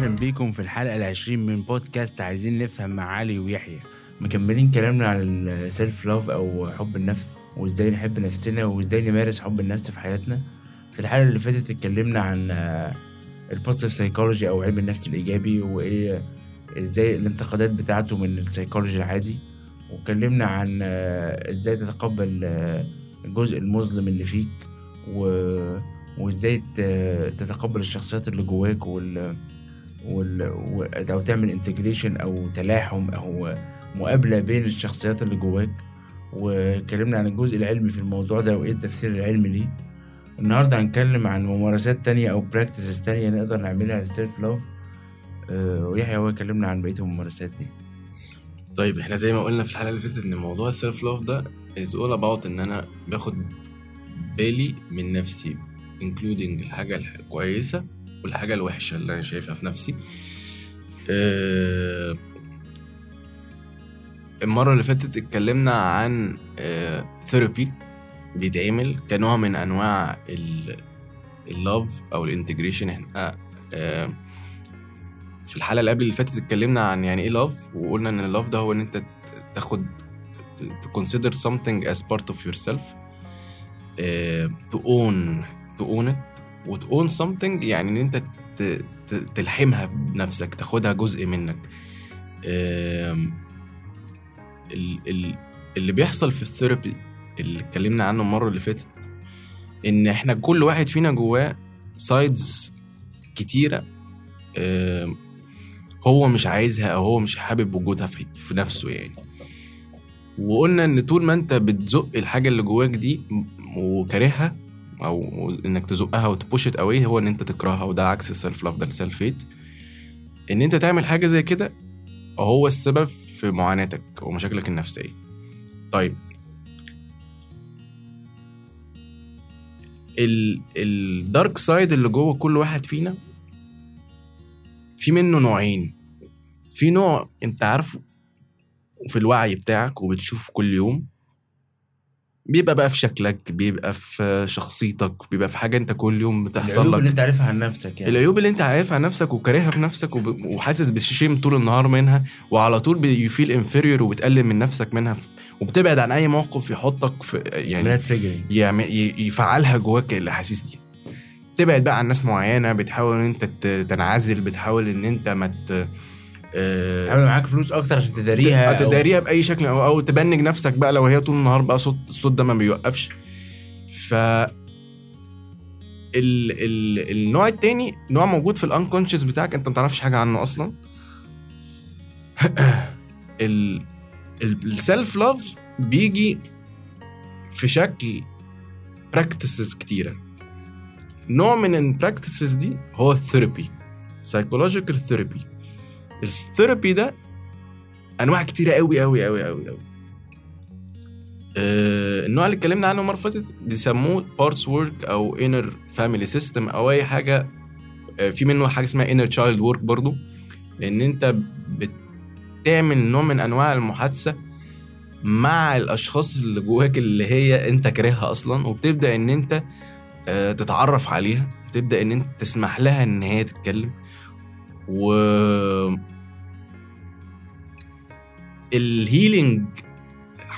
واهلا بيكم في الحلقة العشرين من بودكاست عايزين نفهم مع علي ويحيى. مكملين كلامنا عن ال self love أو حب النفس وإزاي نحب نفسنا وإزاي نمارس حب النفس في حياتنا. في الحلقة اللي فاتت اتكلمنا عن ال positive psychology أو علم النفس الإيجابي وإيه إزاي الانتقادات بتاعته من السيكولوجي العادي. واتكلمنا عن إزاي تتقبل الجزء المظلم اللي فيك و... وإزاي تتقبل الشخصيات اللي جواك وال... أو تعمل integration أو تلاحم أو مقابلة بين الشخصيات اللي جواك. واتكلمنا عن الجزء العلمي في الموضوع ده وإيه التفسير العلمي ليه. النهارده هنتكلم عن ممارسات تانية أو practices تانية نقدر نعملها لل self love ويحيى هو يكلمنا عن بقية الممارسات دي. طيب إحنا زي ما قلنا في الحلقة اللي فاتت إن موضوع ال self love ده is all about إن أنا باخد بالي من نفسي including الحاجة الكويسه والحاجة الوحشة اللي أنا شايفها في نفسي. آه المرة اللي فاتت اتكلمنا عن therapy بيتعمل كنوع من أنواع ال love أو ال integration. إحنا آه في الحلقة اللي قبل اللي فاتت اتكلمنا عن يعني إيه love وقلنا إن ال love ده هو إن أنت تاخد to consider something as part of yourself. uh, to own to own it. و to own something يعني إن أنت تلحمها بنفسك تاخدها جزء منك. اللي بيحصل في الثيرابي اللي اتكلمنا عنه المرة اللي فاتت إن إحنا كل واحد فينا جواه سايدز كتيرة هو مش عايزها أو هو مش حابب وجودها في, نفسه يعني. وقلنا إن طول ما أنت بتزق الحاجة اللي جواك دي وكارهها أو إنك تزقها وت push it away هو إن أنت تكرهها وده عكس ال self love ده ال self hate إن أنت تعمل حاجة زي كده هو السبب في معاناتك ومشاكلك النفسية. طيب. ال ال dark side اللي جوه كل واحد فينا في منه نوعين. في نوع أنت عارفه في الوعي بتاعك وبتشوفه كل يوم بيبقى بقى في شكلك بيبقى في شخصيتك بيبقى في حاجة انت كل يوم بتحصل العيوب لك. اللي انت عارفها عن نفسك يعني. العيوب اللي انت عارفها عن نفسك وكارهها في نفسك وب... وحاسس بال shame طول النهار منها وعلى طول بي feel inferior وبتقلل من نفسك منها في... وبتبعد عن أي موقف يحطك في يعني يعمل... ي- يفعلها جواك الاحاسيس دي. تبعد بقى عن ناس معينة بتحاول إن أنت تنعزل بتحاول إن أنت ما ت... آه، تعمل معاك فلوس أكتر عشان تداريها أو- تداريها بأي شكل أو أو تبنج نفسك بقى لو هي طول النهار بقى صوت الصوت ده ما بيوقفش. ف ال ال النوع التاني نوع موجود في ال unconscious بتاعك أنت ما تعرفش حاجة عنه أصلا. ال ال self love بيجي في شكل practices كتيرة. نوع من ال practices دي هو ال therapy psychological therapy ال therapy ده أنواع كتيرة قوي قوي قوي قوي قوي آه النوع اللي اتكلمنا عنه المرة اللي فاتت بيسموه parts work أو inner family system أو أي حاجة. آه في منه حاجة اسمها inner child work برضو. لأن أنت بتعمل نوع من أنواع المحادثة مع الأشخاص اللي جواك اللي هي أنت كارهها أصلا وبتبدأ إن أنت آه تتعرف عليها بتبدأ إن أنت تسمح لها إن هي تتكلم. و ال healing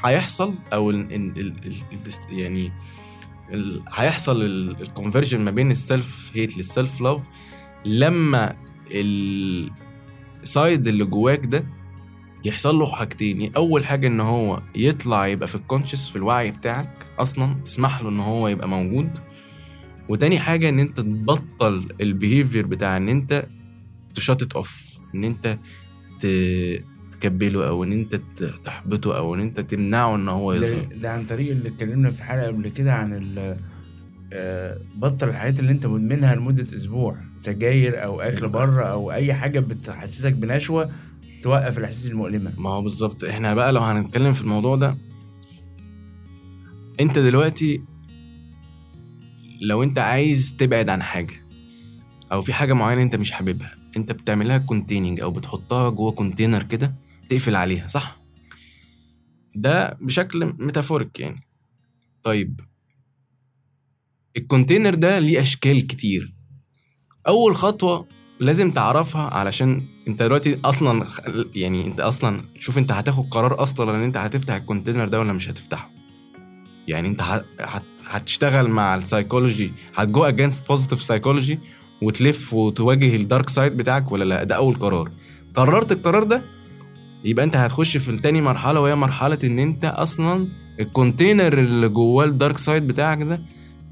هيحصل أو ال ال ال ال يعني هيحصل ال conversion ما بين ال self hate لل self love لما ال side اللي جواك ده يحصل له حاجتين. أول حاجة إن هو يطلع يبقى في ال conscious في الوعي بتاعك أصلا تسمح له إن هو يبقى موجود. وتاني حاجة إن أنت تبطل ال behavior بتاع إن أنت ت shut it off إن أنت تكبله أو إن أنت تحبطه أو إن أنت تمنعه إن هو ده, يظهر. ده عن طريق اللي اتكلمنا في حلقة قبل كده عن ال آه، بطل الحاجات اللي أنت مدمنها لمدة أسبوع. سجاير أو أكل. بره أو أي حاجة بتحسسك بنشوة توقف الأحاسيس المؤلمة. ما هو بالظبط. إحنا بقى لو هنتكلم في الموضوع ده أنت دلوقتي لو أنت عايز تبعد عن حاجة أو في حاجة معينة أنت مش حاببها انت بتعملها containing أو بتحطها جوه container كده تقفل عليها صح؟ ده بشكل metaphoric يعني. طيب ال container ده ليه أشكال كتير. أول خطوة لازم تعرفها علشان انت دلوقتي أصلا يعني انت أصلا شوف انت هتاخد قرار أصلا إن انت هتفتح ال container ده ولا مش هتفتحه. يعني انت هتشتغل مع ال psychology هت go against positive psychology وتلف وتواجه ال dark side بتاعك ولا لا؟ ده أول قرار. قررت القرار ده؟ يبقى أنت هتخش في التاني مرحلة وهي مرحلة إن أنت أصلا ال container اللي جواه ال dark side بتاعك ده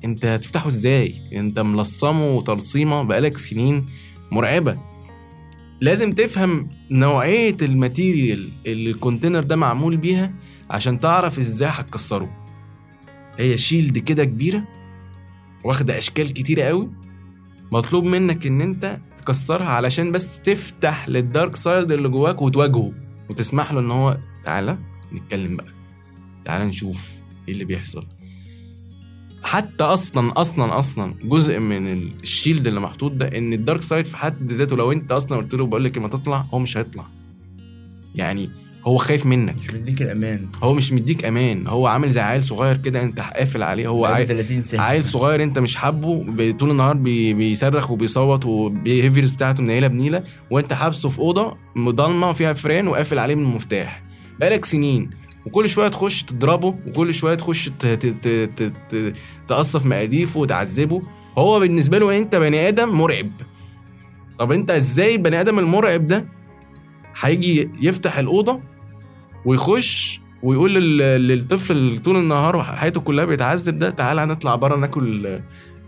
أنت هتفتحه إزاي؟ أنت ملصمه وتلصيمة بقالك سنين مرعبة. لازم تفهم نوعية ال material اللي ال container ده معمول بيها عشان تعرف إزاي هتكسره. هي shield كده كبيرة واخدة أشكال كتيرة قوي. مطلوب منك إن أنت تكسرها علشان بس تفتح لل dark side اللي جواك وتواجهه وتسمح له إن هو تعالى نتكلم بقى. تعالى نشوف إيه اللي بيحصل. حتى أصلا أصلا أصلا جزء من ال shield اللي محطوط ده إن ال dark side في حد ذاته لو أنت أصلا قلت له بقول لك ما تطلع هو مش هيطلع. يعني هو خايف منك. مش مديك الأمان. هو مش مديك أمان. هو عامل زي عيل صغير كده أنت قافل عليه. هو عيل 30 سنة. عيل صغير أنت مش حابه طول النهار بي بيصرخ وبيصوت و behaviors بتاعته منيله بنيلة وأنت حابسه في أوضة ضلمه فيها فران وقافل عليه من المفتاح. بقالك سنين. وكل شوية تخش تضربه وكل شوية تخش تقصف مقاديفه وتعذبه. هو بالنسبة له أنت بني آدم مرعب. طب أنت إزاي البني آدم المرعب ده هيجي يفتح الأوضة ويخش ويقول لل- للطفل اللي طول النهار حياته كلها بيتعذب ده تعالى نطلع بره ناكل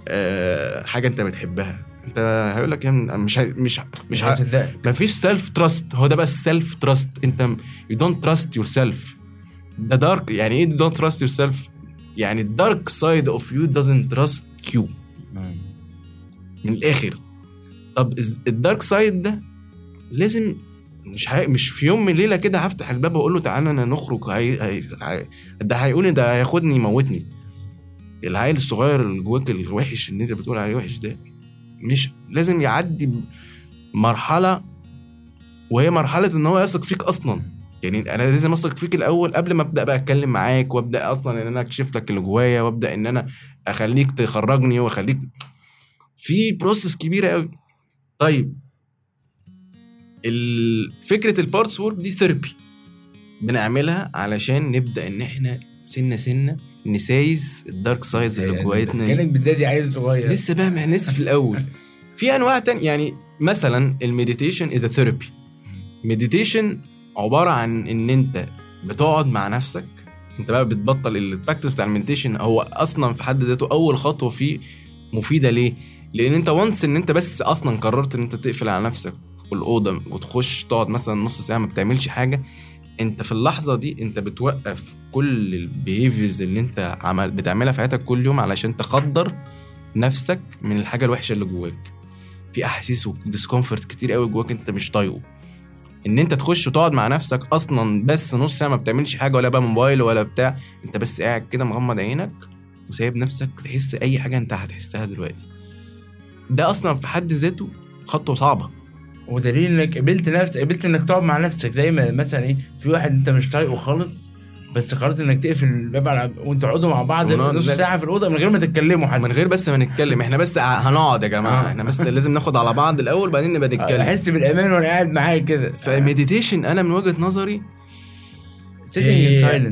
آه، حاجة أنت بتحبها. أنت هيقول لك مش مش مش ه- هصدقك مفيش self trust هو ده بقى ال self trust أنت you don't trust yourself ده dark يعني إيه don't trust yourself يعني ال dark side of you doesn't trust you من الآخر. طب ال dark side ده لازم مش هي... مش في يوم وليله كده هفتح الباب وأقول له تعالى أنا نخرج هي... هي... هي... ده هيقول لي ده هياخدني يموتني. العيل الصغير اللي جواك الوحش اللي أنت بتقول عليه وحش ده مش لازم يعدي مرحلة وهي مرحلة إن هو يثق فيك أصلا. يعني أنا لازم أثق فيك الأول قبل ما أبدأ بقى أتكلم معاك وأبدأ أصلا إن أنا أكشف لك اللي جوايا وأبدأ إن أنا أخليك تخرجني وأخليك في بروسس كبيره قوي طيب فكرة ال parts work دي therapy بنعملها علشان نبدأ إن إحنا سنة سنة نسايس ال dark sides اللي جوايتنا. دي. كأنك بتدادي عيل صغير. لسه بقى ما لسه في الأول. في أنواع تانية يعني مثلا ال meditation is therapy meditation عبارة عن إن أنت بتقعد مع نفسك. أنت بقى بتبطل ال practice بتاع ال meditation هو أصلا في حد ذاته أول خطوة فيه مفيدة ليه؟ لأن أنت once إن أنت بس أصلا قررت إن أنت تقفل على نفسك. الأوضة وتخش تقعد مثلا نص ساعة ما بتعملش حاجة أنت في اللحظة دي أنت بتوقف كل ال behaviors اللي أنت عمل بتعملها في حياتك كل يوم علشان تخدر نفسك من الحاجة الوحشة اللي جواك. في أحاسيس و discomfort كتير قوي جواك أنت مش طايقه. إن أنت تخش وتقعد مع نفسك أصلا بس نص ساعة ما بتعملش حاجة ولا بقى موبايل ولا بتاع أنت بس قاعد كده مغمض عينك وسايب نفسك تحس أي حاجة أنت هتحسها دلوقتي. ده أصلا في حد ذاته خطوة صعبة. ودليل إنك قبلت نفسك قبلت إنك تقعد مع نفسك زي ما مثلا إيه في واحد أنت مش طايقه خالص بس قررت إنك تقفل الباب على وأنتوا تقعدوا مع بعض نص ساعة في الأوضة من غير ما تتكلموا حتى. من غير بس ما نتكلم إحنا بس هنقعد يا جماعة آه. إحنا بس لازم ناخد على بعض الأول بعدين نبقى نتكلم. أحس بالأمان وأنا قاعد معاك كده. فالمديتيشن أنا من وجهة نظري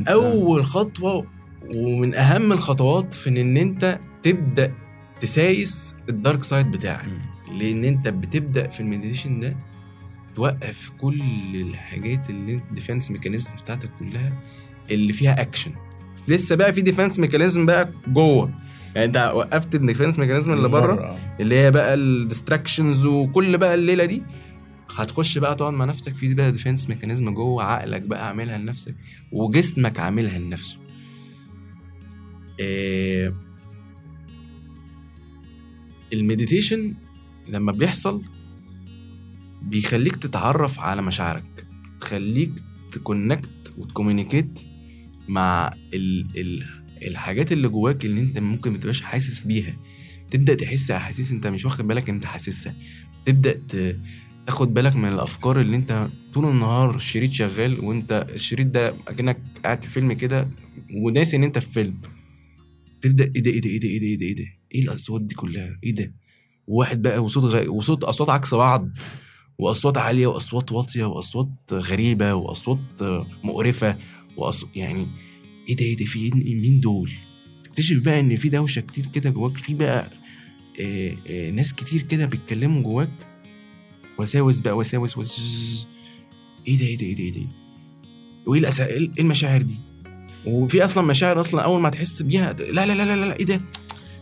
أول خطوة ومن أهم الخطوات في إن أنت تبدأ تسايس ال dark side بتاعك. لأن انت بتبدأ في ال meditation ده توقف كل الحاجات اللي defense mechanism بتاعتك كلها اللي فيها اكشن لسه بقى في defense mechanism بقى جوه. يعني انت وقفت ال defense mechanism اللي بره اللي هي بقى ال distractions وكل بقى الليلة دي هتخش بقى تقعد مع نفسك في بقى defense mechanism جوه عقلك بقى عاملها لنفسك وجسمك عاملها لنفسه. إيه ال meditation لما بيحصل بيخليك تتعرف على مشاعرك تخليك ت connect وت communicate مع ال ال الحاجات اللي جواك اللي انت ممكن متبقاش حاسس بيها. تبدأ تحس احاسيس انت مش واخد بالك انت حاسسها. تبدأ تاخد بالك من الأفكار اللي انت طول النهار الشريط شغال وانت الشريط ده أكنك قاعد في فيلم كده وناسي إن انت في فيلم. تبدأ إيه ده إيه ده إيه ده إيه ده إيه ده إيه, الأصوات دي كلها؟ إيه ده؟ وواحد بقى وصوت غ... وصوت أصوات عكس بعض وأصوات عالية وأصوات واطية وأصوات غريبة وأصوات مقرفة واصوات يعني إيه ده إيه ده في إيه؟ مين دول؟ تكتشف بقى إن في دوشة كتير كده جواك في بقى آه آه ناس كتير كده بيتكلموا جواك. وساوس بقى وساوس وس إيه ده إيه ده إيه ده إيه ده؟ وإيه الأس... إيه المشاعر دي؟ وفي أصلا مشاعر أصلا أول ما تحس بيها لا لا لا لا, لا إيه ده؟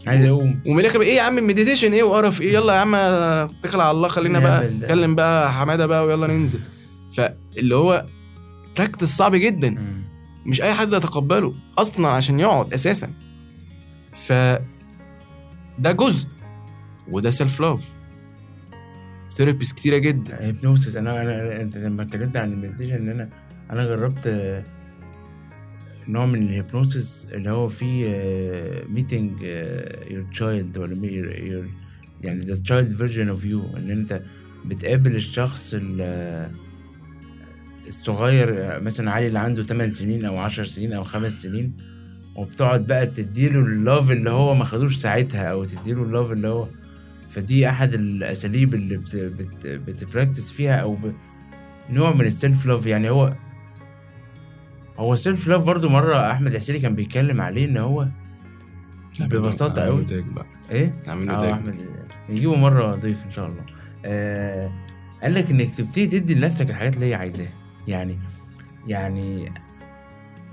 عايز أقوم. ومن الآخر إيه يا عم meditation إيه وقرف؟ إيه؟ يلا يا عم اتكل على الله خلينا بقى. نتكلم بقى حمادة بقى ويلا ننزل. فاللي هو practice صعب جدا. مش أي حد يتقبله أصلا عشان يقعد أساسا. ف ده جزء وده self love therapies كتيرة جدا. hypnosis أنا أنا أنت لما اتكلمت عن ال meditation إن أنا أنا جربت نوع من ال hypnosis اللي هو فيه meeting your child ولا يعني the child version of you إن أنت بتقابل الشخص ال- الصغير آه، مثلا علي اللي عنده 8 سنين أو 10 سنين أو 5 سنين وبتقعد بقى تديله ال love اللي هو ما خدوش ساعتها أو تديله ال love اللي هو فدي أحد الأساليب اللي بت بت بت practice فيها أو. نوع من ال self love يعني هو هو ال self love برضو مرة أحمد عسيري كان بيتكلم عليه إن هو. tag بقى. إيه؟ نعمل له tag أحمد نجيبه مرة ضيف إن شاء الله. آه قال لك إنك تبتدي تدي لنفسك الحاجات اللي هي عايزاها. يعني يعني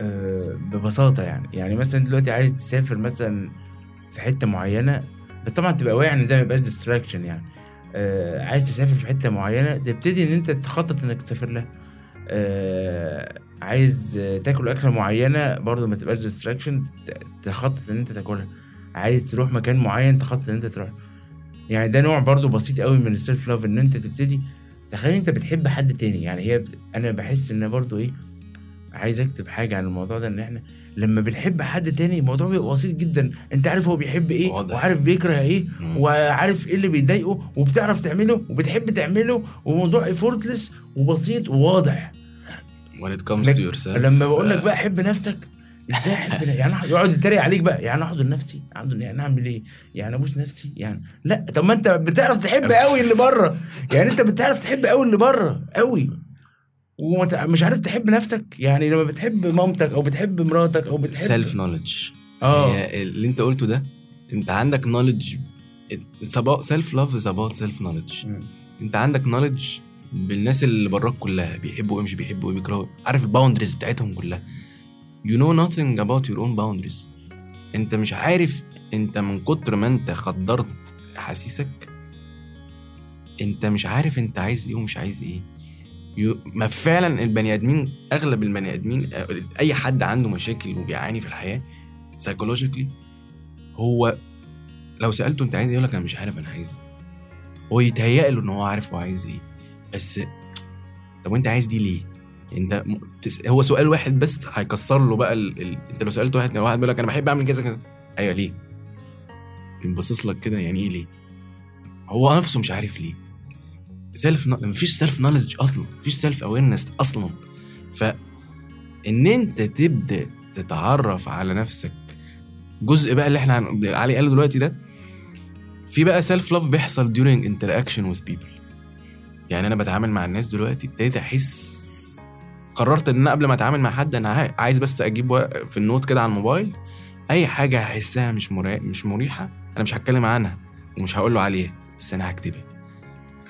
آه ببساطة يعني. يعني مثلا دلوقتي عايز تسافر مثلا في حتة معينة بس طبعا تبقى واعي إن ده ما يبقاش distraction يعني. آه عايز تسافر في حتة معينة تبتدي إن أنت تخطط إنك تسافر لها. آه عايز تاكل أكلة معينة برضو ما تبقاش distraction تخطط إن أنت تاكلها عايز تروح مكان معين تخطط إن أنت تروح يعني ده نوع برضو بسيط قوي من ال self love إن أنت تبتدي تخيل أنت بتحب حد تاني يعني هي. أنا بحس إن برضو إيه عايز أكتب حاجة عن الموضوع ده إن إحنا لما بنحب حد تاني الموضوع بيبقى بسيط جدا أنت عارف هو بيحب إيه واضح. وعارف بيكره إيه مم. وعارف إيه اللي بيضايقه وبتعرف تعمله وبتحب تعمله وموضوع افورتلس وبسيط وواضح when it comes to yourself. لما بقول لك آه، بقى حب نفسك إزاي احب يعني يقعد يتريق عليك بقى يعني احضن نفسي؟ احضن يعني أعمل إيه؟ يعني أبوس نفسي؟ يعني لا طب ما أنت بتعرف تحب قوي اللي بره. يعني أنت بتعرف تحب قوي اللي بره قوي ومش عارف تحب نفسك؟ يعني لما بتحب مامتك أو بتحب مراتك أو بتحب سيلف نوليدج آه. اللي أنت قلته ده أنت عندك it's about self love is about self knowledge مم. أنت عندك knowledge بالناس اللي براك كلها بيحبوا إيه مش بيحبوا إيه بيكرهوا. عارف ال boundaries بتاعتهم كلها؟ You know nothing about your own boundaries. انت مش عارف انت من كتر ما انت خدرت احاسيسك انت مش عارف انت عايز إيه ومش عايز إيه. ما فعلا البني آدمين أغلب البني آدمين آه، أي حد عنده مشاكل وبيعاني في الحياة سايكولوجيكلي هو لو سألته انت عايز إيه يقول لك أنا مش عارف أنا عايز إيه. هو يتهيأ له إن هو عارف هو عايز إيه. بس طب وانت عايز دي ليه؟ انت م... تس... هو سؤال واحد بس هيكسر له بقى ال... ال... انت لو سألت واحد واحد بيقول لك أنا بحب أعمل كذا كذا أيوه ليه؟ بيبص لك كده يعني إيه ليه؟ هو نفسه مش عارف ليه self مفيش self knowledge أصلا مفيش self awareness أصلا ف إن أنت تبدأ تتعرف على نفسك جزء بقى اللي إحنا علي قاله دلوقتي ده في بقى self love بيحصل during interaction with people يعني أنا بتعامل مع الناس دلوقتي ابتديت أحس قررت إن أنا قبل ما أتعامل مع حد أنا عاي- عايز بس أجيب في النوت كده على الموبايل أي حاجة هحسها مش. مش مريحة أنا مش هتكلم عنها ومش هقول له عليها بس أنا هكتبها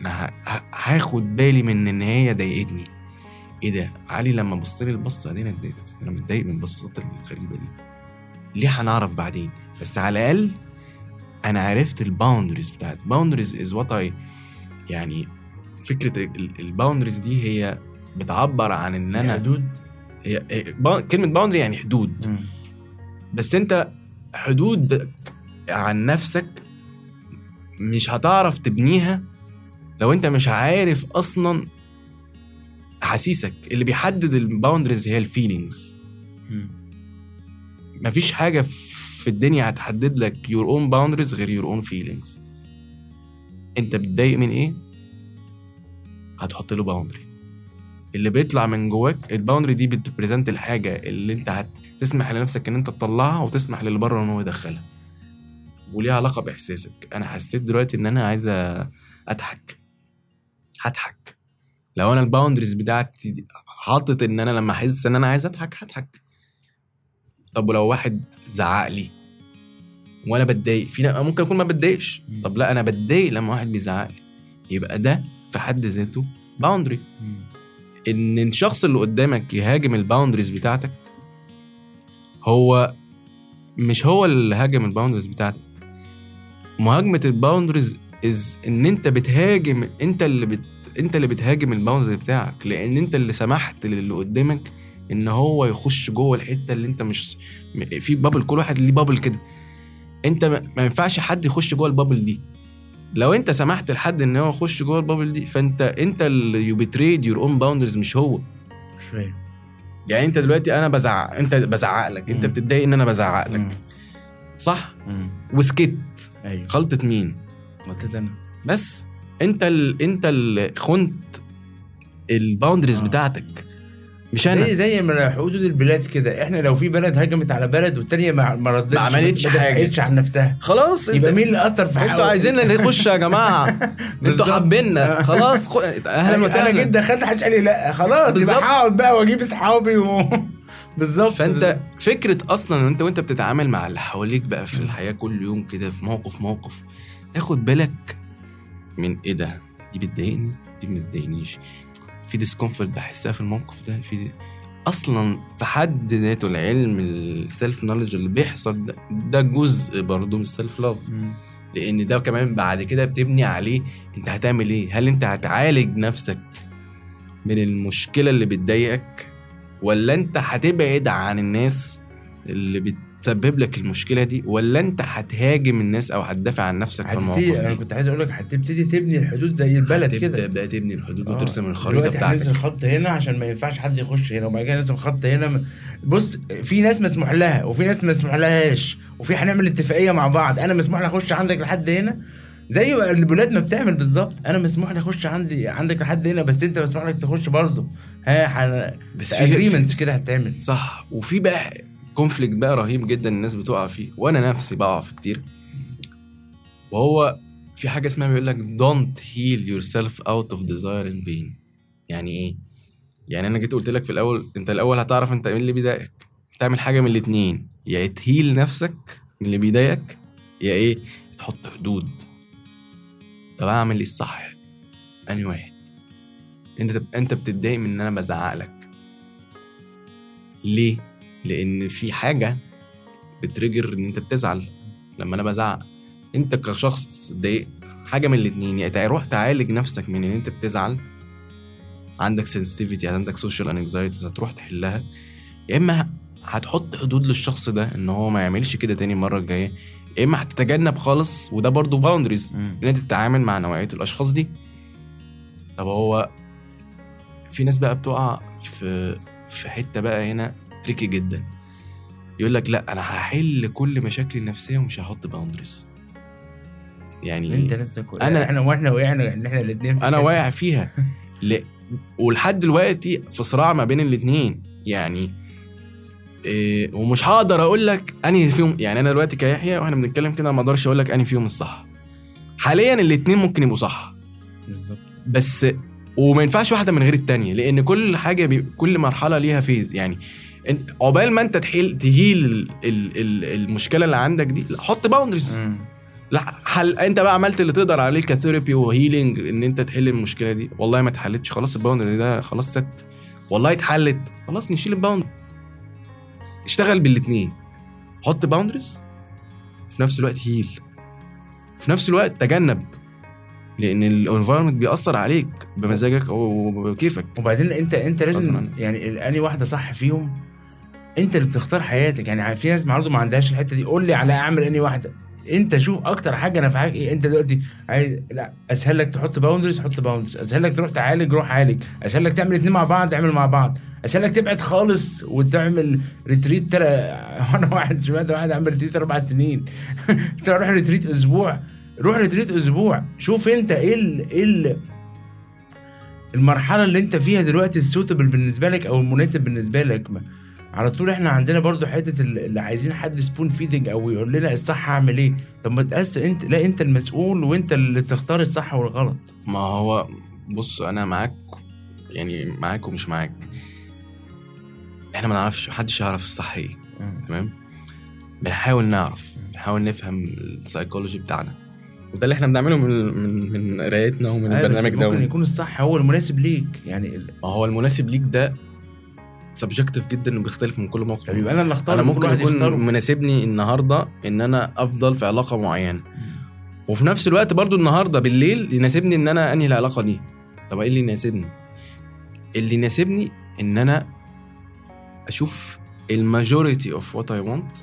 أنا. هاخد بالي من إن هي ضايقتني إيه ده علي لما بص لي البصة دي أنا اتضايقت أنا متضايق من البصات الغريبة دي ليه هنعرف بعدين بس على الأقل أنا عرفت ال boundaries بتاعت boundaries is what I يعني فكرة ال boundaries دي هي بتعبر عن إن أنا حدود؟ هي كلمة boundary يعني حدود. بس أنت حدود عن نفسك مش هتعرف تبنيها لو أنت مش عارف أصلا احاسيسك اللي بيحدد ال boundaries هي ال feelings. مفيش حاجة في الدنيا هتحدد لك your own boundaries غير your own feelings أنت بتضايق من إيه؟ هتحط له boundary اللي بيطلع من جواك ال boundary دي بت present الحاجة اللي انت هتسمح لنفسك ان انت تطلعها وتسمح للي بره ان هو يدخلها. وليها علاقة بإحساسك. أنا حسيت دلوقتي إن أنا عايز أضحك. هضحك. لو أنا ال boundaries بتاعتي حاطط إن أنا لما أحس إن أنا عايز أضحك هضحك. طب ولو واحد زعق لي؟ وأنا بتضايق. في ممكن أكون ما بتضايقش. طب لا أنا بتضايق لما واحد بيزعق لي. يبقى ده في حد ذاته boundary إن الشخص اللي قدامك يهاجم ال boundaries بتاعتك هو مش هو اللي هاجم ال boundaries بتاعتك. مهاجمة ال boundaries is إن أنت بتهاجم أنت اللي بت أنت اللي بتهاجم ال boundaries بتاعك لأن أنت اللي سمحت للي قدامك إن هو يخش جوه الحتة اللي أنت مش في bubble كل واحد ليه بابل كده. أنت ما ينفعش حد يخش جوه ال bubble دي. لو انت سمحت لحد ان هو يخش جوه ال bubble دي فانت انت اللي you betrayed your own boundaries مش هو. مش فاهم. يعني انت دلوقتي أنا بزعق انت بزعق لك انت. بتتضايق ان أنا بزعق مم. لك صح؟ مم. وسكت. أيوه. غلطة مين؟ غلطت أنا. بس انت ال... انت اللي خنت ال boundaries آه. بتاعتك. مش أنا. زي زي ما حدود البلاد كده. إحنا لو في بلد هجمت على بلد والتانية ما ردتش ما عملتش. دفعتش عن نفسها. خلاص يبقى انت مين اللي أثر في أنتوا حقه؟ عايزيننا نخش يا جماعة. أنتوا. حابيننا خلاص خ... أهلا أنا وسهلا. جدا دخلت محدش قال لي لا. خلاص بالظبط. يبقى هقعد بقى وأجيب أصحابي و... بالظبط. فأنت فكرة أصلا إن أنت وأنت بتتعامل مع اللي حواليك بقى في الحياة كل يوم كده في موقف موقف تاخد بالك من إيه ده؟ دي بتضايقني دي ما بتضايقنيش في discomfort بحسها في الموقف ده في أصلا في حد ذاته العلم ال self knowledge اللي بيحصل ده, ده جزء برضه من ال self love. لأن ده كمان بعد كده بتبني عليه أنت هتعمل إيه؟ هل أنت هتعالج نفسك من المشكلة اللي بتضايقك؟ ولا أنت هتبعد عن الناس اللي بتسبب لك المشكلة دي ولا انت هتهاجم الناس أو هتدافع عن نفسك في المواقف هتبتدي أنا دي؟ كنت عايز أقول لك هتبتدي تبني الحدود زي البلد كده. بقى تبني الحدود آه. وترسم الخريطة بتاعتك. خط هنا عشان ما ينفعش حد يخش هنا وبعد كده نرسم خط هنا. بص في ناس مسموح لها وفي ناس مسموح لهاش وفي هنعمل اتفاقية مع بعض. أنا مسموح لي أخش عندك لحد هنا؟ زي البلاد ما بتعمل بالظبط. أنا مسموح لي أخش عندي عندك لحد هنا بس أنت مسموح لك تخش برضه. ها حن... بس في- agreements كده هتعمل. صح. وفي بقى conflict بقى رهيب جدا الناس بتقع فيه وأنا نفسي بقع فيه كتير. وهو في حاجة اسمها بيقول لك don't heal yourself out of desire and pain. يعني إيه؟ يعني أنا جيت قلت لك في الأول أنت الأول هتعرف أنت إيه اللي بيضايقك. تعمل حاجة من الاتنين يا ت heal نفسك من اللي بيضايقك يا إيه تحط حدود. طب أعمل إيه الصح؟ أنهي واحد؟ أنت أنت بتتضايق من إن أنا بزعق لك ليه؟ لأن في حاجة ب trigger إن أنت بتزعل لما أنا بزعق. أنت كشخص اتضايقت حاجة من الاتنين يا تروح تعالج نفسك من إن أنت بتزعل. عندك sensitivity عندك social anxieties هتروح تحلها. يا إما هتحط حدود للشخص ده إن هو ما يعملش كده تاني المرة الجاية. يا إما هتتجنب خالص وده برضو boundaries إن أنت تتعامل مع نوعية الأشخاص دي. طب هو في ناس بقى بتقع في في حتة بقى هنا tricky جدا. يقول لك لا أنا هحل كل مشاكلي النفسية ومش هحط boundaries يعني أنت نفسك أنا- إحنا وإحنا وقعنا إن إحنا الاثنين أنا واقع فيها. ل... ولحد دلوقتي في صراع ما بين الاتنين. يعني إيه ومش هقدر أقول لك أنهي فيهم. يعني أنا دلوقتي كيحيى وإحنا بنتكلم كده ما أقدرش أقول لك أنهي فيهم الصح. حاليا الاتنين ممكن يبقوا صح. بالظبط. بس وما ينفعش واحدة من غير التانية لأن كل حاجة بي... كل مرحلة ليها phase. يعني عقبال ما انت تحل ت heal ال... ال... ال... المشكلة اللي عندك دي حط boundaries لا حل انت بقى عملت اللي تقدر عليه ك therapy و healing ان انت تحل المشكلة دي. والله ما اتحلتش خلاص ال boundary ده خلاص ست والله اتحلت خلاص نشيل ال boundary اشتغل بالاتنين. حط boundaries في نفس الوقت heal في نفس الوقت تجنب. لأن ال environment بيأثر عليك بمزاجك وبكيفك وبعدين انت أنت لازم. يعني اني واحدة صح فيهم؟ انت اللي بتختار حياتك. يعني في ناس برضه ما عندهاش الحتة دي. قول لي على أعمل اني واحدة انت شوف أكتر حاجة نفعاك إيه. انت دلوقتي عايز لا أسهل لك تحط boundaries حط boundaries أسهل لك تروح تعالج روح عالج. أسهل لك تعمل اتنين مع بعض اعمل مع بعض. أسهل لك تبعد خالص وتعمل retreat ترى أنا واحد سمعت واحد؟ عامل retreat أربع سنين. روح retreat أسبوع. روح retreat أسبوع. شوف أنت إيه ال... إيه ال... المرحلة اللي أنت فيها دلوقتي ال suitable بالنسبة لك أو المناسب بالنسبة لك. ما. على طول إحنا عندنا برضو حتة ال- اللي عايزين حد spoon feeding أو يقول لنا الصح اعمل إيه. طب ما تقسم انت لا انت المسؤول وانت اللي تختار الصح والغلط. ما هو بص أنا معاك يعني معاك ومش معاك. إحنا ما نعرفش محدش يعرف الصح إيه. تمام؟ بنحاول نعرف بنحاول نفهم السايكولوجي بتاعنا. وده اللي إحنا بنعمله من من من قرايتنا ومن أيوة، البرنامج ده. ممكن يكون الصح هو المناسب ليك. يعني ما هو المناسب ليك ده subjective جدا وبيختلف من كل موقف يبقى أنا اللي اختار أنا ممكن يكون. مناسبني النهارده إن أنا أفضل في علاقة معينة. وفي نفس الوقت برضو النهارده بالليل يناسبني إن أنا أنهي العلاقة دي. طب إيه اللي يناسبني؟ اللي يناسبني إن أنا أشوف ال majority of what I want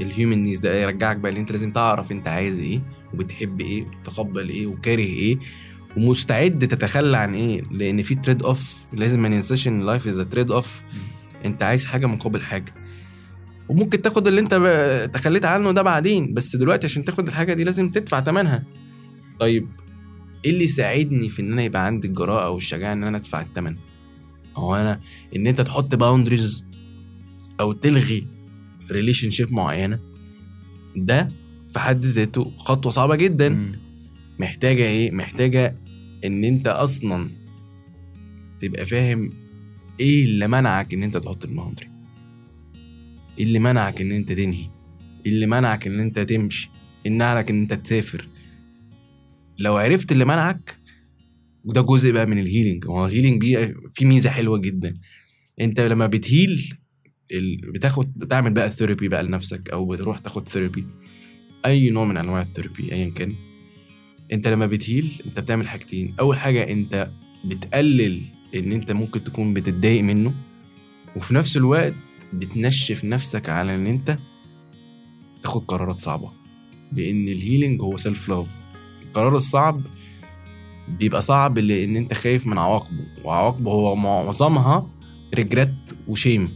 ال human needs ده يرجعك بقى ان أنت لازم تعرف أنت عايز إيه وبتحب إيه وبتقبل إيه وكاره إيه. ومستعد تتخلى عن إيه؟ لأن في trade off لازم ما ننساش إن life is trade off أنت عايز حاجة مقابل حاجة. وممكن تاخد اللي أنت تخليت عنه ده بعدين بس دلوقتي عشان تاخد الحاجة دي لازم تدفع ثمنها طيب إيه اللي يساعدني في إن أنا يبقى عندي الجراءة والشجاعه إن أنا أدفع الثمن هو أنا إن أنت تحط boundaries أو تلغي relationship معينة ده في حد ذاته خطوة صعبة جدا. محتاجة إيه؟ محتاجة إن أنت أصلا تبقى فاهم إيه اللي منعك إن أنت تحط ال boundary إيه اللي منعك إن أنت تنهي؟ إيه اللي منعك إن أنت تمشي؟ إيه اللي منعك إن أنت تسافر؟ لو عرفت اللي منعك وده جزء بقى من ال healing هو ال healing بيه في ميزة حلوة جدا. أنت لما ب ت heal. بتاخد بتعمل بقى therapy بقى لنفسك أو بتروح تاخد therapy أي نوع من أنواع ال therapy ايا كان. انت لما ب ت heal انت بتعمل حاجتين. أول حاجة انت بتقلل إن انت ممكن تكون بتتضايق منه وفي نفس الوقت بتنشف نفسك على إن انت تاخد قرارات صعبة. لأن ال healing هو self love القرار الصعب بيبقى صعب لأن انت خايف من عواقبه وعواقبه هو معظمها regret و shame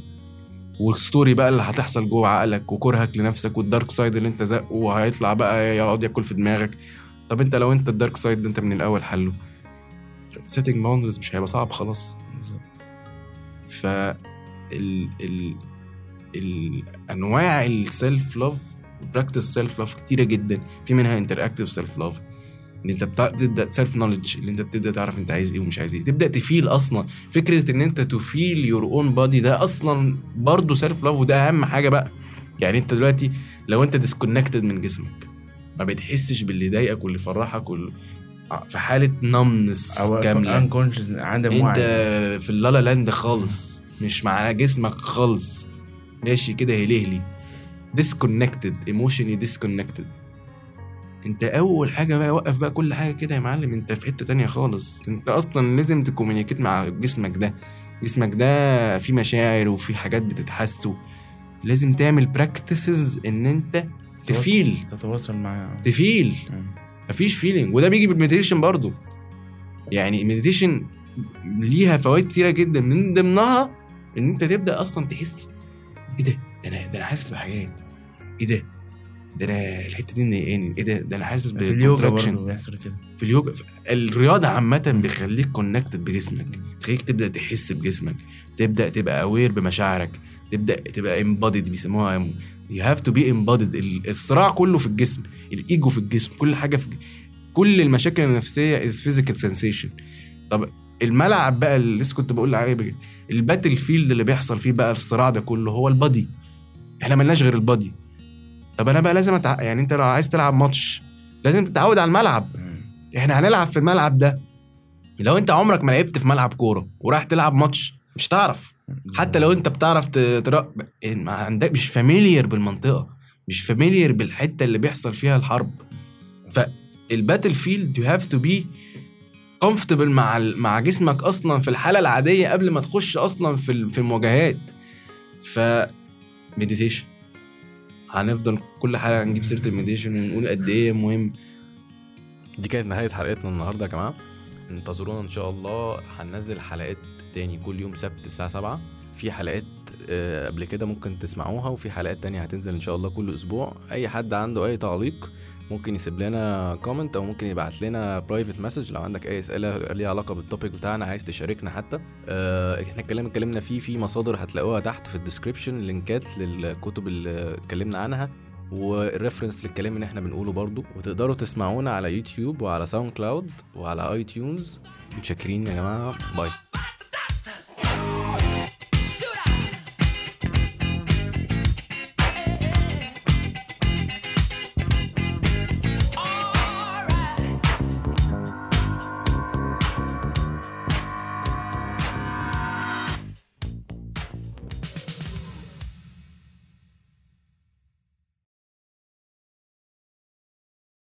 وال story بقى اللي هتحصل جوه عقلك وكرهك لنفسك وال dark side اللي انت زقه وهيطلع بقى يقعد ياكل في دماغك. طب انت لو انت ال dark side ده انت من الأول حله. setting boundaries مش هيبقى صعب خلاص. ف ال ال الانواع ال self love practice self love كتيرة جدا. في منها interactive self love إن انت بتبدا self knowledge اللي انت بتبدأ تعرف انت عايز إيه ومش عايز إيه. تبدأ ت feel أصلا. فكرة إن انت ت feel your own body ده أصلا برضه self love وده أهم حاجة بقى. يعني انت دلوقتي لو انت disconnected من جسمك. ما بتحسش باللي يضايقك واللي يفرحك واللي في حالة numbness كاملة. unconscious عدم أنت وعي. في ال la la land خالص. مش مع جسمك خالص. ماشي كده هلهلي disconnected emotionally disconnected أنت أول حاجة بقى وقف بقى كل حاجة كده يا معلم. أنت في حتة تانية خالص. أنت أصلا لازم ت communicate مع جسمك ده. جسمك ده فيه مشاعر وفي حاجات بتتحس لازم تعمل practices إن أنت ت feel. تتواصل معاه ت feel. مفيش feeling وده بيجي بال meditation برضو. يعني ال meditation ليها فوائد كتيرة جدا. من ضمنها إن أنت تبدأ أصلا تحس إيه ده؟ ده أنا ده أنا حاسس بحاجات. إيه ده؟ ده أنا الحتة دي مضايقاني. إيه ده؟ ده أنا حاسس في اليوجا. برضه بيحصل كده. في اليوجا الرياضة عامة بيخليك connected بجسمك. بتخليك تبدأ تحس بجسمك. تبدأ تبقى aware بمشاعرك. تبدأ تبقى embodied بيسموها you have to be embodied الصراع كله في الجسم. الإيجو في الجسم. كل حاجة في كل المشاكل النفسية is physical سensation طب الملعب بقى اللي لسه كنت بقول عليه ال battlefield اللي بيحصل فيه بقى الصراع ده كله هو ال body إحنا ملناش غير ال body طب أنا بقى لازم أتع... يعني أنت لو عايز تلعب ماتش لازم تتعود على الملعب. إحنا هنلعب في الملعب ده. لو أنت عمرك ما لعبت في ملعب كورة وراح تلعب ماتش مش تعرف حتى لو انت بتعرف ت- ترا ما عندك مش familiar بالمنطقة مش familiar بالحتة اللي بيحصل فيها الحرب. فال battlefield you have to be comfortable مع مع جسمك أصلا في الحالة العادية قبل ما تخش أصلا في في المواجهات. ف meditation هنفضل كل حلقه نجيب سيرة ال meditation ونقول قد إيه مهم. دي كانت نهاية حلقتنا النهارده يا جماعة. انتظرونا إن شاء الله. هننزل حلقات تاني كل يوم سبت الساعة 7 في حلقات آه، قبل كده ممكن تسمعوها وفي حلقات تانية هتنزل إن شاء الله كل أسبوع. أي حد عنده أي تعليق ممكن يسيب لنا comment أو ممكن يبعت لنا private message لو عندك أي أسئلة ليها علاقة بال topic بتاعنا عايز تشاركنا حتى. آه، إحنا الكلام اتكلمنا فيه في مصادر هتلاقوها تحت في ال description لينكات للكتب اللي اتكلمنا عنها وال reference للكلام اللي إحنا بنقوله برضو. وتقدروا تسمعونا على يوتيوب وعلى SoundCloud وعلى iTunes متشكرين يا جماعة. bye